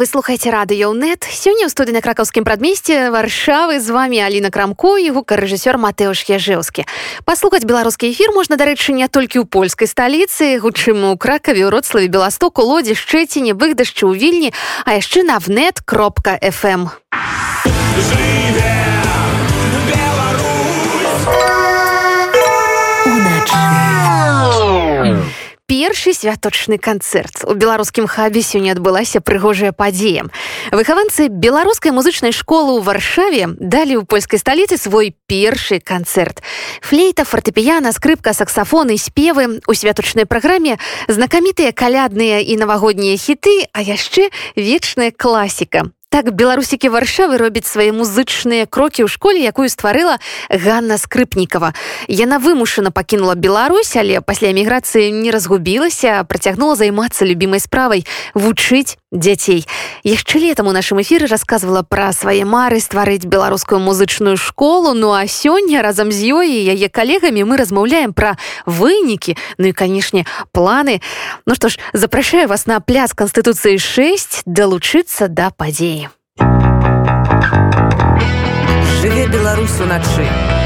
Вы слухаеце радыёнет сёння ў студыі на кракаўскім прадмесці варшавы з вами Аліна крамко і гукарэжысёр Матэуш Яжэўскі паслухаць беларускі эфір можна дарэчы не толькі ў польскай сталіцы гучым у кракаве роцлаве беластоку лодзе шчэціне выгдашчы ў вільні а яшчэ на внет кропка fm першы святочны канцэрт у беларускім хабе сёння адбылася прыгожая падзея выхаванцы беларускай музычнай школы ў варшаве далі ў польскай сталіцы свой першы канцэрт флейта фортепіяна скрыпка саксафоны спевы у святочнай праграме знакамітыя калядныя і навагоднія хіты а яшчэ вечная класіка Так беларусікі варшавы робяць свае музычныя крокі ў школе, якую стварыла Ганна скрыпнікова. Яна вымушана пакінула Беларусь, але пасля эміграцыі не разгубілася, працягнула займацца любімай справай вучыць дзяцей. Яшчэ летам у нашым эфіры расказвала пра свае мары стварыць беларускую музычную школу. Ну а сёння разам з ёй і яе калегамі мы размаўляем пра вынікі, ну і канешне, планы. Ну што ж, запрашаю вас на пляц канстытуцыі 6 далучыцца да падзеі. Жыве Беларусь уначы.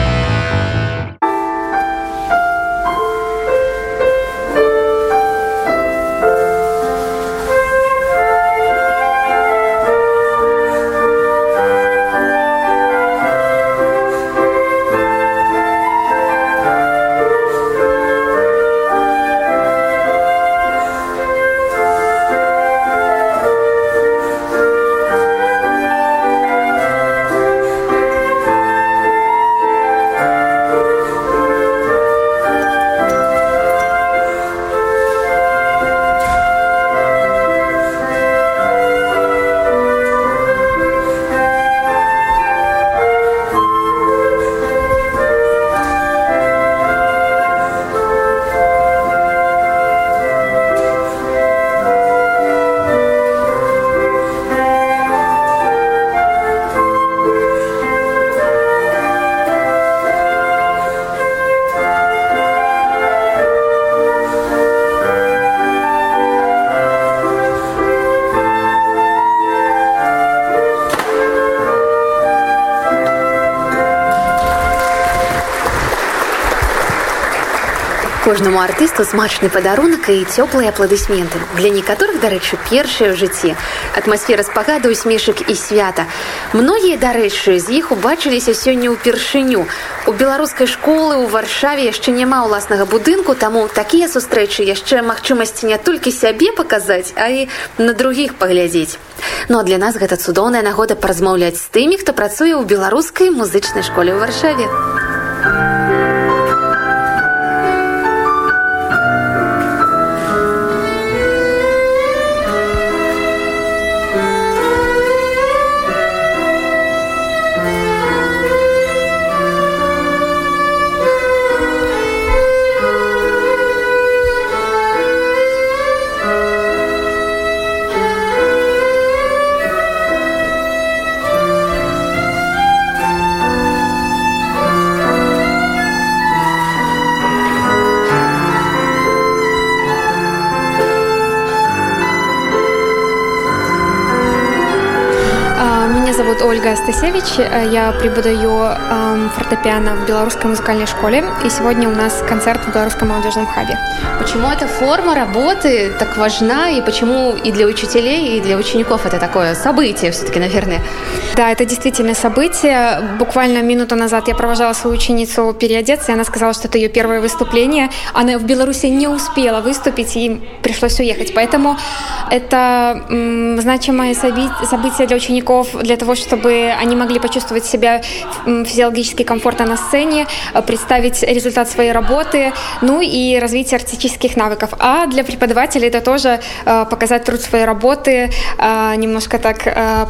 кожнаму артысту смачны падарунак і цёплыя апладысменты для некаторых дарэчы першыя ў жыцці атмасфера спагаду усмешак і свята. Многія дарэчы з іх убачыліся сёння ўпершыню у беларускай школы ў варшаве яшчэ няма ўласнага будынку таму такія сустрэчы яшчэ магчымасці не толькі сябе паказаць а і на другіх паглядзець. Ну а для нас гэта цудоўная нагода паразмаўляць з тымі хто працуе ў беларускай музычнай школе ў варшаве. а Ольга Стасевич. Я преподаю э, фортепиано в Белорусской музыкальной школе. И сегодня у нас концерт в Белорусском молодежном хабе. Почему эта форма работы так важна? И почему и для учителей, и для учеников это такое событие все-таки, наверное? Да, это действительно событие. Буквально минуту назад я провожала свою ученицу переодеться, и она сказала, что это ее первое выступление. Она в Беларуси не успела выступить, и пришлось уехать. Поэтому это значимое событие для учеников, для того, чтобы чтобы они могли почувствовать себя физиологически комфортно на сцене, э, представить результат своей работы, ну и развитие артистических навыков. А для преподавателей это тоже э, показать труд своей работы, э, немножко так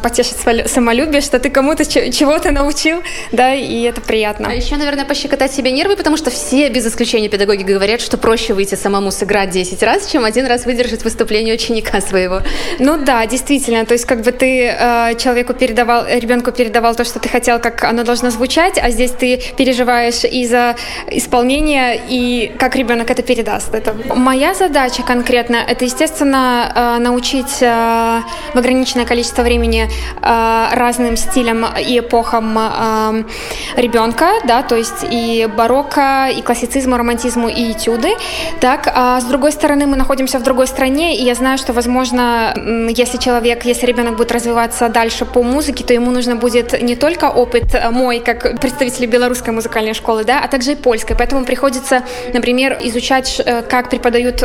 потешить самолюбие, что ты кому-то чего-то научил, да, и это приятно. А еще, наверное, пощекотать себе нервы, потому что все, без исключения педагоги, говорят, что проще выйти самому сыграть 10 раз, чем один раз выдержать выступление ученика своего. Ну да, действительно, то есть как бы ты человеку передаваешь передавал, ребенку передавал то, что ты хотел, как оно должно звучать, а здесь ты переживаешь и за исполнение, и как ребенок это передаст. Это моя задача конкретно, это, естественно, э, научить э, в ограниченное количество времени э, разным стилям и эпохам ребенка, да, то есть и барокко, и классицизму, романтизму, и этюды, так, а с другой стороны мы находимся в другой стране, и я знаю, что, возможно, если человек, если ребенок будет развиваться дальше по музыке, то ему нужно будет не только опыт мой, как представителя белорусской музыкальной школы, да, а также и польской, поэтому приходится, например, изучать, как преподают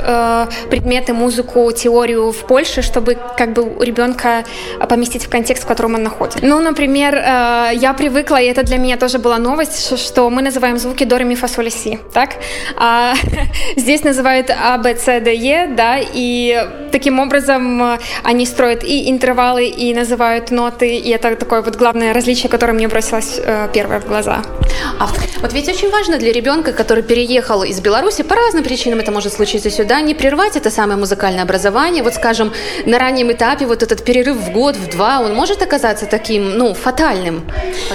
предметы, музыку, теорию в Польше, чтобы как бы у ребенка поместить в контекст, в котором он находится. Ну, например, я привыкла, и это для меня тоже была новость, что мы называем звуки до, ре, си, так? А здесь называют А, Б, С, Д, Е, да, и таким образом они строят и интервалы, и называют ноты, и это такое вот главное различие, которое мне бросилось э, первое в глаза. А вот ведь очень важно для ребенка, который переехал из Беларуси, по разным причинам это может случиться сюда, не прервать это самое музыкальное образование. Вот, скажем, на раннем этапе вот этот перерыв в год, в два, он может оказаться таким, ну, фатальным?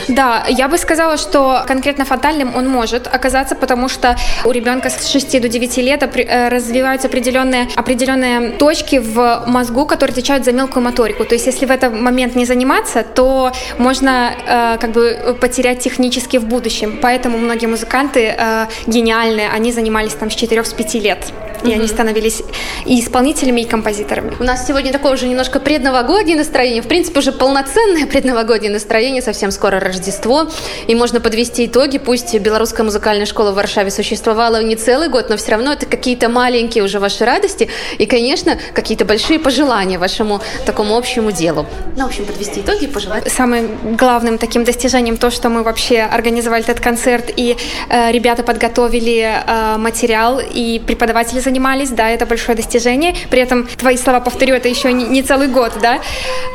Да, я бы сказала, что конкретно фатальным он может оказаться, потому что у ребенка с 6 до 9 лет э, развиваются определенные, определенные точки в мозгу, которые отвечают за мелкую моторику. То есть, если в этот момент не заниматься, то можно э, как бы потерять технически в будущем. Поэтому многие музыканты э, гениальные, они занимались там с 4-5 лет и они становились и исполнителями, и композиторами. У нас сегодня такое уже немножко предновогоднее настроение, в принципе, уже полноценное предновогоднее настроение, совсем скоро Рождество, и можно подвести итоги, пусть Белорусская музыкальная школа в Варшаве существовала не целый год, но все равно это какие-то маленькие уже ваши радости, и, конечно, какие-то большие пожелания вашему такому общему делу. Ну, в общем, подвести итоги и пожелать. Самым главным таким достижением то, что мы вообще организовали этот концерт, и э, ребята подготовили э, материал, и преподаватели занимались занимались, да, это большое достижение. При этом твои слова, повторю, это еще не, целый год, да.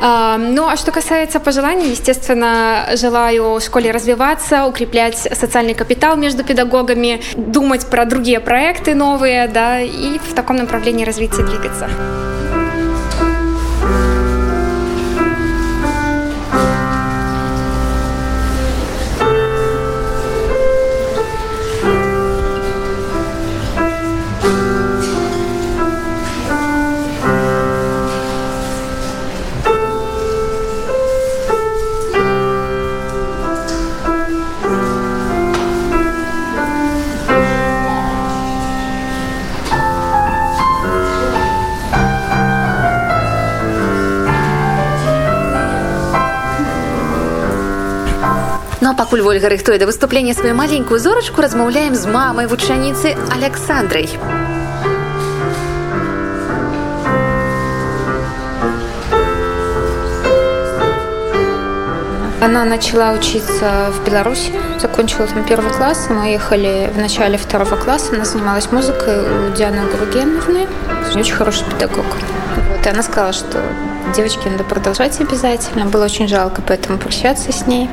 А, ну, а что касается пожеланий, естественно, желаю школе развиваться, укреплять социальный капитал между педагогами, думать про другие проекты новые, да, и в таком направлении развиться, двигаться. Пакуль Вольга рыхтуе да выступлення сваю маленькую зорачку размаўляем з мамай вучаніцы Александрай. Она начала учиться в Беларуси, закончила там первый класс, мы ехали в начале второго класса, она занималась музыкой у Дианы Гургеновны, очень хороший педагог. Вот, и она сказала, что девочке надо продолжать обязательно, было очень жалко поэтому прощаться с ней.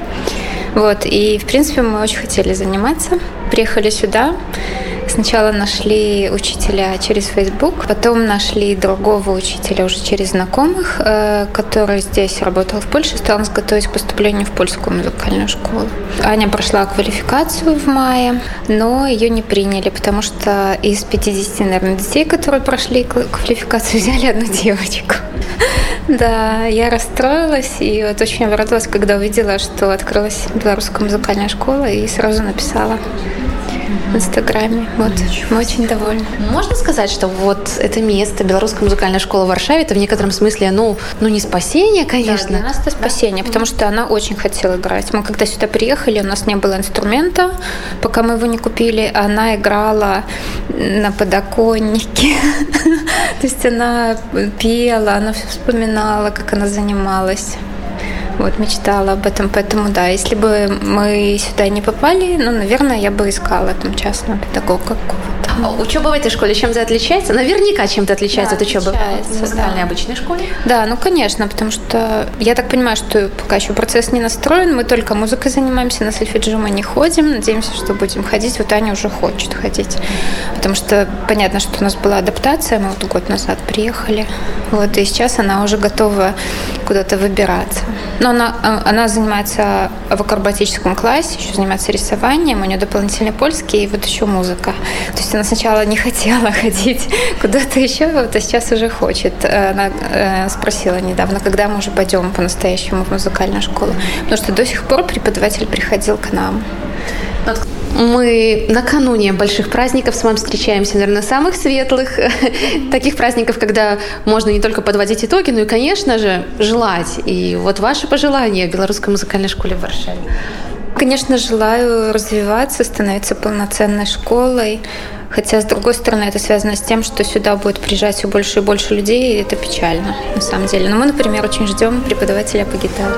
Вот, и, в принципе, мы очень хотели заниматься. Приехали сюда, Сначала нашли учителя через Facebook, потом нашли другого учителя уже через знакомых, э, который здесь работал в Польше, стал нас готовить к поступлению в польскую музыкальную школу. Аня прошла квалификацию в мае, но ее не приняли, потому что из 50, наверное, детей, которые прошли квалификацию, взяли одну девочку. Да, я расстроилась и вот очень обрадовалась, когда увидела, что открылась белорусская музыкальная школа и сразу написала в Инстаграме. Вот, мы очень довольны. Можно сказать, что вот это место, Белорусская музыкальная школа в Варшаве, это в некотором смысле, ну, ну не спасение, конечно. Да, для нас это спасение, да. потому что она очень хотела играть. Мы когда сюда приехали, у нас не было инструмента, пока мы его не купили, она играла на подоконнике. То есть она пела, она все вспоминала, как она занималась. Вот, мечтала об этом, поэтому да, если бы мы сюда не попали, ну, наверное, я бы искала там частного педагога какого-то. А учеба в этой школе чем-то отличается? Наверняка чем-то отличается да, от учебы в музыкальной да. обычной школе? Да, ну конечно, потому что я так понимаю, что пока еще процесс не настроен, мы только музыкой занимаемся, на сольфеджио мы не ходим, надеемся, что будем ходить. Вот Аня уже хочет ходить, потому что понятно, что у нас была адаптация, мы вот год назад приехали, вот, и сейчас она уже готова куда-то выбираться. Но она, а, она занимается в акробатическом классе, еще занимается рисованием, у нее дополнительный польский и вот еще музыка. То есть она сначала не хотела ходить куда-то еще, вот, а сейчас уже хочет. Она э, спросила недавно, когда мы уже пойдем по-настоящему в музыкальную школу. Потому что до сих пор преподаватель приходил к нам. Мы накануне больших праздников с вами встречаемся, наверное, самых светлых, таких праздников, когда можно не только подводить итоги, но и, конечно же, желать. И вот ваши пожелания Белорусской музыкальной школе в Варшаве. Конечно, желаю развиваться, становиться полноценной школой. Хотя, с другой стороны, это связано с тем, что сюда будет приезжать все больше и больше людей, и это печально, на самом деле. Но мы, например, очень ждем преподавателя по гитаре.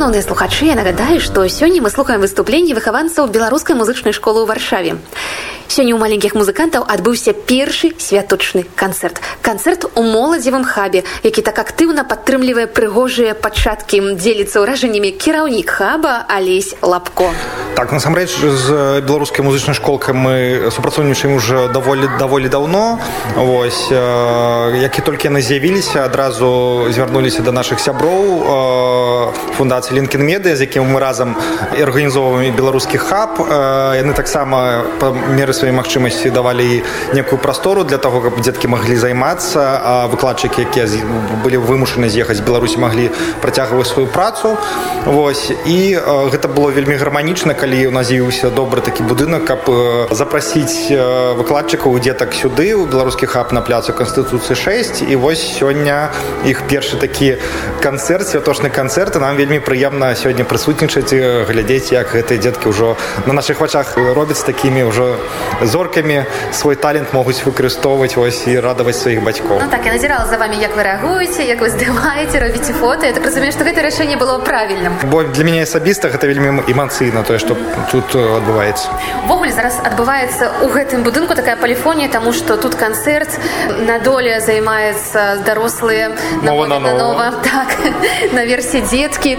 Шановныя слухачы, я нагадаю, што сёння мы слухаем выступленні выхаванцаў беларускай музычнай школы ў варшаве. Сёння ў маленькіх музыкантаў адбыўся першы святочны канцэрт. Канцэрт у моладзевым хабе, які так актыўна падтрымлівае прыгожыя пачаткі дзеліцца ўражаннямі кіраўнік хаба Алесь Лапко. Так насамрэч з беларускай музычнай школкай мы супрацоўнічаем уже даволі даволі даўно. Вось як і толькі яны з'явіліся, адразу звярнуліся да нашых сяброў фундацыі лінкін медыа з якім мы разам арганізоўваем беларускі хаб. Яны таксама па меры сваёй магчымасці давалі некую прастору для того каб дзеткі маглі займацца а выкладчыкі якія былі вымушаны з'ехаць беларусі маглі працягваць сваю працу. Вось. І гэта было вельмі гарманічна калі у нас з'явіўся добры такі будынак каб запрасіць выкладчыкаў дзетак сюды у беларускі хаб на пляцу канстытуцыі 6 і вось сёння іх першы такі канцэрт святочны канцэрт нам вельмі прыемна сёння прысутнічаць глядзець як гэтыя дзеткі ўжо на наших вачах робяць такімі ўжо зоркамі свой талент могуць выкарыстоўваць вось і радаваць сваіх бацькоў ну, так я назірала за вами як вы рэагуеце як вы здымаеце робіце фото я так разумею што гэта рашэнне было правільным бо для мяне асабіста гэта вельмі эмацыйна тое што тут адбываецца ввогуле зараз адбываецца у гэтым будынку такая паліфонія таму што тут канцэрт на доле займаецца дарослыя нова на нова так наверсе дзеткі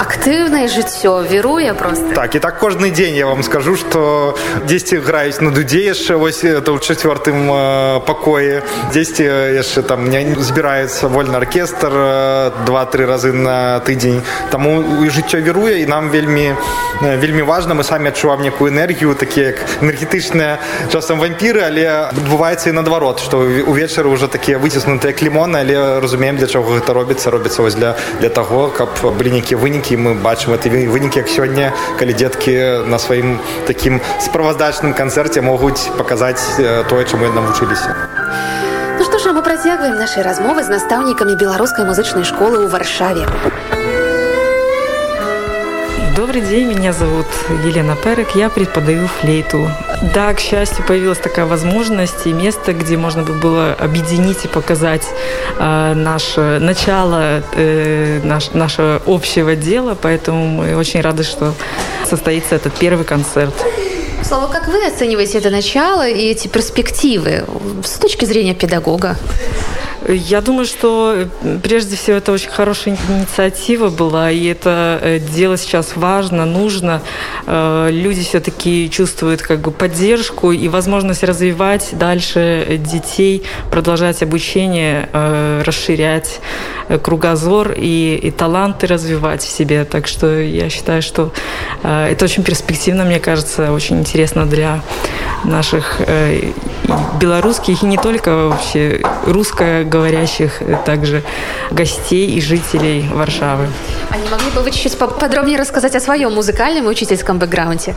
актыўнае жыццё віруе просто. Так і так кожны дзень я вам скажу что дзесьці граюць на дудзе яшчэ вось это ў чацвёртым э, пакоі дзесьці яшчэ там не збіраецца вольны аркестр э, два-тры разы на тыдзень таму і жыццё віруе і нам вельмі э, вельмі важна мы самі адчуваем некую энергію такія як энергетычныя часам вампіры але адбываецца і наадварот што увечары уже такія выціснутыя клімоны але разумеем для чаго гэта робіцца робіцца вось для для таго каб былі нейкія вынікі вынікі мы бачым это вынікі як сёння калі дзеткі на сваім такім справаздачным канцэрце могуць паказаць тое чаму яны навучыліся Ну што ж мы працягваем нашы размовы з настаўнікамі беларускай музычнай школы ў варшаве Добрый день, меня зовут Елена Перек, я преподаю флейту. Да, к счастью, появилась такая возможность и место, где можно было объединить и показать э, наше начало э, наш, нашего общего дела, поэтому мы очень рады, что состоится этот первый концерт. Слава, как вы оцениваете это начало и эти перспективы с точки зрения педагога? Я думаю, что прежде всего это очень хорошая инициатива была, и это дело сейчас важно, нужно. Люди все-таки чувствуют как бы поддержку и возможность развивать дальше детей, продолжать обучение, расширять кругозор и, и таланты развивать в себе. Так что я считаю, что это очень перспективно, мне кажется, очень интересно для наших э, белорусских и не только вообще русскоговорящих также гостей и жителей Варшавы. А не могли бы вы чуть-чуть подробнее рассказать о своем музыкальном и учительском бэкграунде?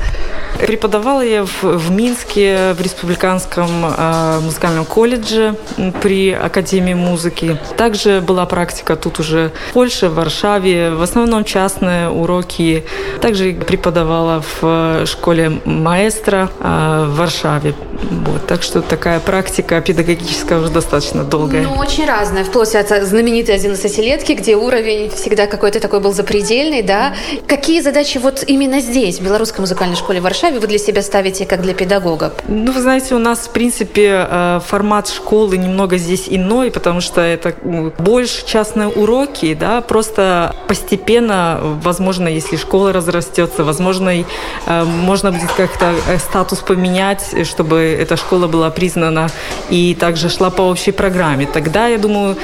Преподавала я в, в Минске в Республиканском э, музыкальном колледже при Академии музыки. Также была практика тут уже в Польше, в Варшаве. В основном частные уроки. Также преподавала в школе маэстро э, в Варшаве. Вот. Так что такая практика педагогическая уже достаточно долгая. Ну, очень разная. Вплоть от знаменитой 11-летки, где уровень всегда какой-то такой был запредельный, да. Какие задачи вот именно здесь, в Белорусской музыкальной школе в Варшаве, вы для себя ставите как для педагога? Ну, вы знаете, у нас, в принципе, э, формат школы немного здесь иной, потому что это больше частные уроки, да, просто постепенно, возможно, если школа разрастется, возможно, э, можно будет как-то э, статус поменять, чтобы эта школа была признана и также шла по общей программе. Тогда, я думаю,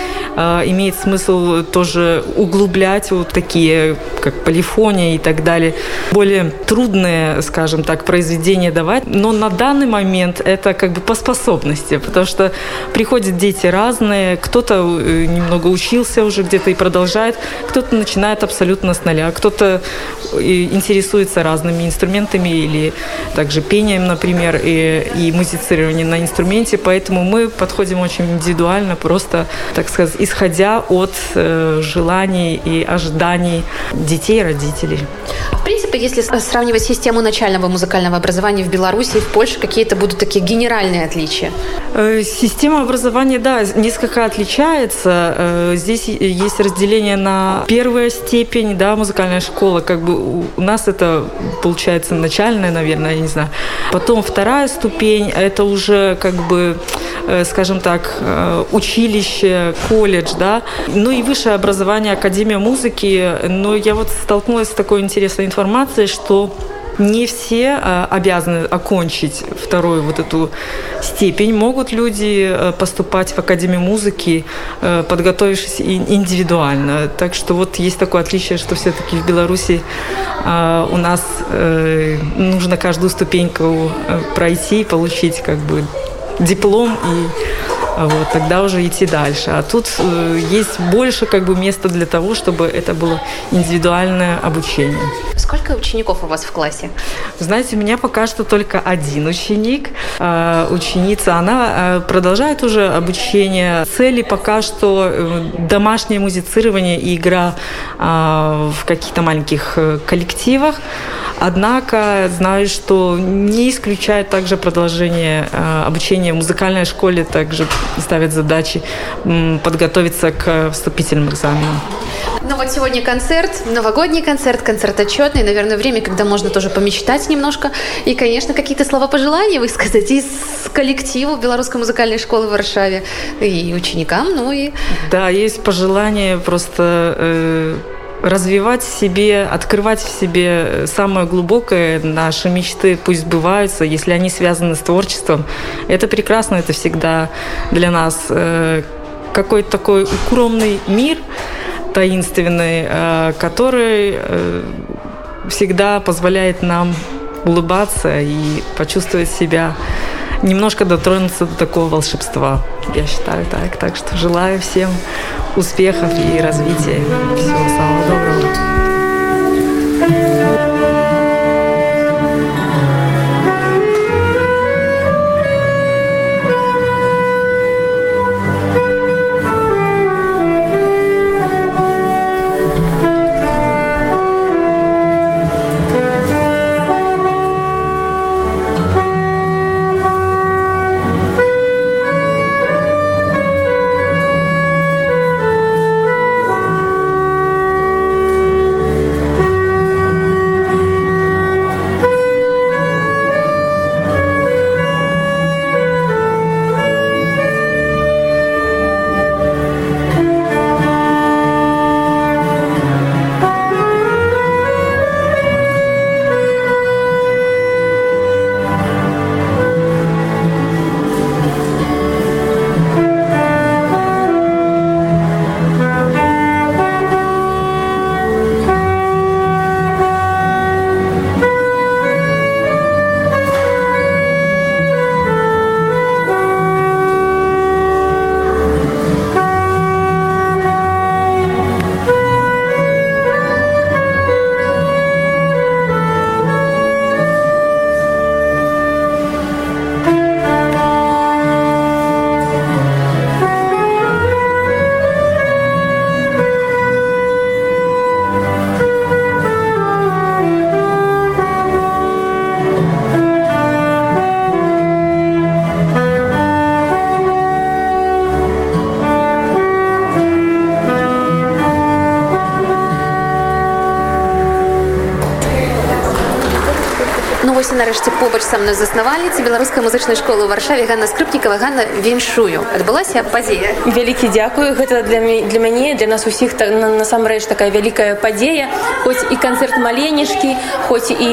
имеет смысл тоже углублять вот такие, как полифония и так далее, более трудные, скажем так, произведения давать. Но на данный момент это как бы по способности, потому что приходят дети разные, кто-то э, немного учился уже где-то и продолжает, кто-то начинает абсолютно с нуля, кто-то э, интересуется разными инструментами или также пением, например, и, и музицированием на инструменте, поэтому мы подходим очень индивидуально, просто, так сказать, исходя от э, желаний и ожиданий детей и родителей. Принципе, если сравнивать систему начального музыкального образования в Беларуси и в Польше, какие-то будут такие генеральные отличия? Э, система образования, да, несколько отличается. Э, здесь есть разделение на первая степень, да, музыкальная школа, как бы у нас это получается начальная, наверное, я не знаю. Потом вторая ступень, это уже как бы Э, скажем так, училище, колледж, да, ну и высшее образование, Академия музыки. Но я вот столкнулась с такой интересной информацией, что не все э, обязаны окончить вторую вот эту степень. Могут люди поступать в Академию музыки, подготовившись индивидуально. Так что вот есть такое отличие, что все-таки в Беларуси у нас нужно каждую ступеньку пройти и получить как бы диплом и вот, тогда уже идти дальше. А тут э, есть больше как бы места для того, чтобы это было индивидуальное обучение. Сколько учеников у вас в классе? Знаете, у меня пока что только один ученик. Э, ученица, она э, продолжает уже обучение. Цели пока что э, домашнее музицирование и игра э, в каких-то маленьких э, коллективах. Однако знаю, что не исключает также продолжение э, обучения в музыкальной школе, также ставят задачи подготовиться к вступительным экзаменам. Ну вот сегодня концерт, новогодний концерт, концерт отчетный, наверное, время, когда можно тоже помечтать немножко. И, конечно, какие-то слова пожелания высказать из коллективу Белорусской музыкальной школы в Варшаве и ученикам, ну и... Да, есть пожелания просто э, развивать в себе, открывать в себе самое глубокое, наши мечты пусть сбываются, если они связаны с творчеством. Это прекрасно, это всегда для нас э, какой-то такой укромный мир таинственный, э, который э, всегда позволяет нам улыбаться и почувствовать себя немножко дотронуться до такого волшебства. Я считаю так. Так что желаю всем успехов и развития. Всего самого доброго. Побач са мной заснавальніцы беларускай музычнай школы ў варшаве Ганна скрыпнікава. Ганна віншую. Адбылася падзея. Вялікі дзякую. Гэта для для мяне для нас усіх так, насамрэч такая вялікая падзея. Хоць і канцэрт маленечкі хоць і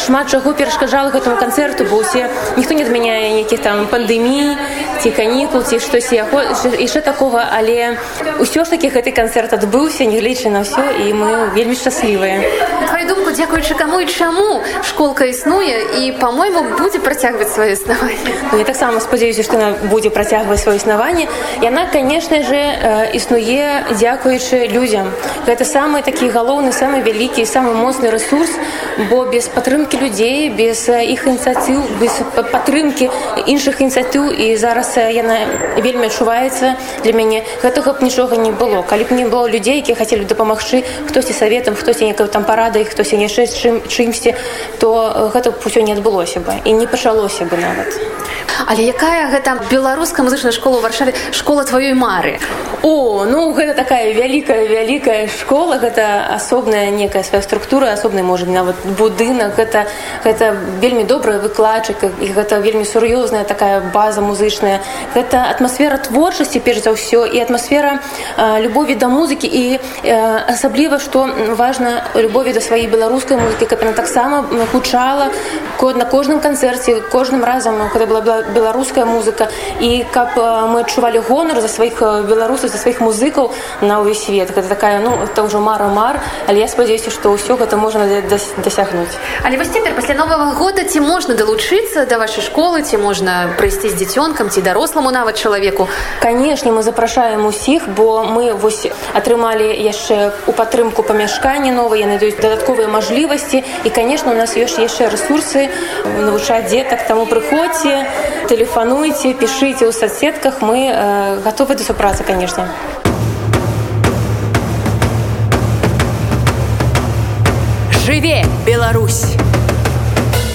шмат чаго перашкаджала гэтаму канцэрту бо усе ніхто не адмяняе нейкіх там пандэмій ці канікул ці штось яшчэ такога але ўсё ж таки гэты канцэрт адбыўся нягледзячы на ўсё і мы вельмі шчаслівыя. Твою думку дзякуючы каму і чаму школка існуе і по-мойму будзе працягваць сваё існаванне ну, я таксама спадзяюся што яна будзе працягваць сваё існаванне яна конечно же існуе дзякуючы людзям гэта самы такі галоўны самы вялікі самы моцны ресурс бо без падтрымки людзей без іх ініцыятыў без падтрымки іншых ініцыятыў і зараз яна вельмі адчуваецца для мяне гэтага б нічога не было калі б не было людзей якія хацелі дапамагчы хтосьці саветам хтосьці некая там парада іх хтось яшчэ чым чымсьці то гэта б усё не адбылося бы і не пачалося бы нават але якая гэта беларуская музычная школа ў варшаве школа тваёй мары о ну гэта такая вялікая вялікая школа гэта асобная некая свая структура асобная можа нават будынак гэта гэта вельмі добрая выкладчык і гэта вельмі сур'ёзная такая база музычная гэта атмасфера творчасці перш за ўсё і атмасфера любові да музыкі і асабліва што важна любові да сваёй беларускай музыкі каб яна таксама гучала код на кожным канцэрце кожным разам когда была беларуская музыка і каб мы адчувалі гонар за сваіх беларусаў за сваіх музыкаў на ўвесь свет гэта такая ну это ўжо мара мар але я спадзяюся што ўсё гэта можна дасягнуць але вось цяпер пасля новага года ці можна далучыцца да вашай школы ці можна прыйсці з дзіцёнкам ці даросламу нават чалавеку канешне мы запрашаем усіх бо мы вось атрымалі яшчэ у падтрымку памяшканні новыя яны даюць дадатковыя мажлівасці і конечно у нас ёсць яшчэ ресурсы навучаць дзетак таму прыходзьце тэлефануйце пішыце ў соцсетках мы э, готовы да супрацы конечно. Жыве Беларусь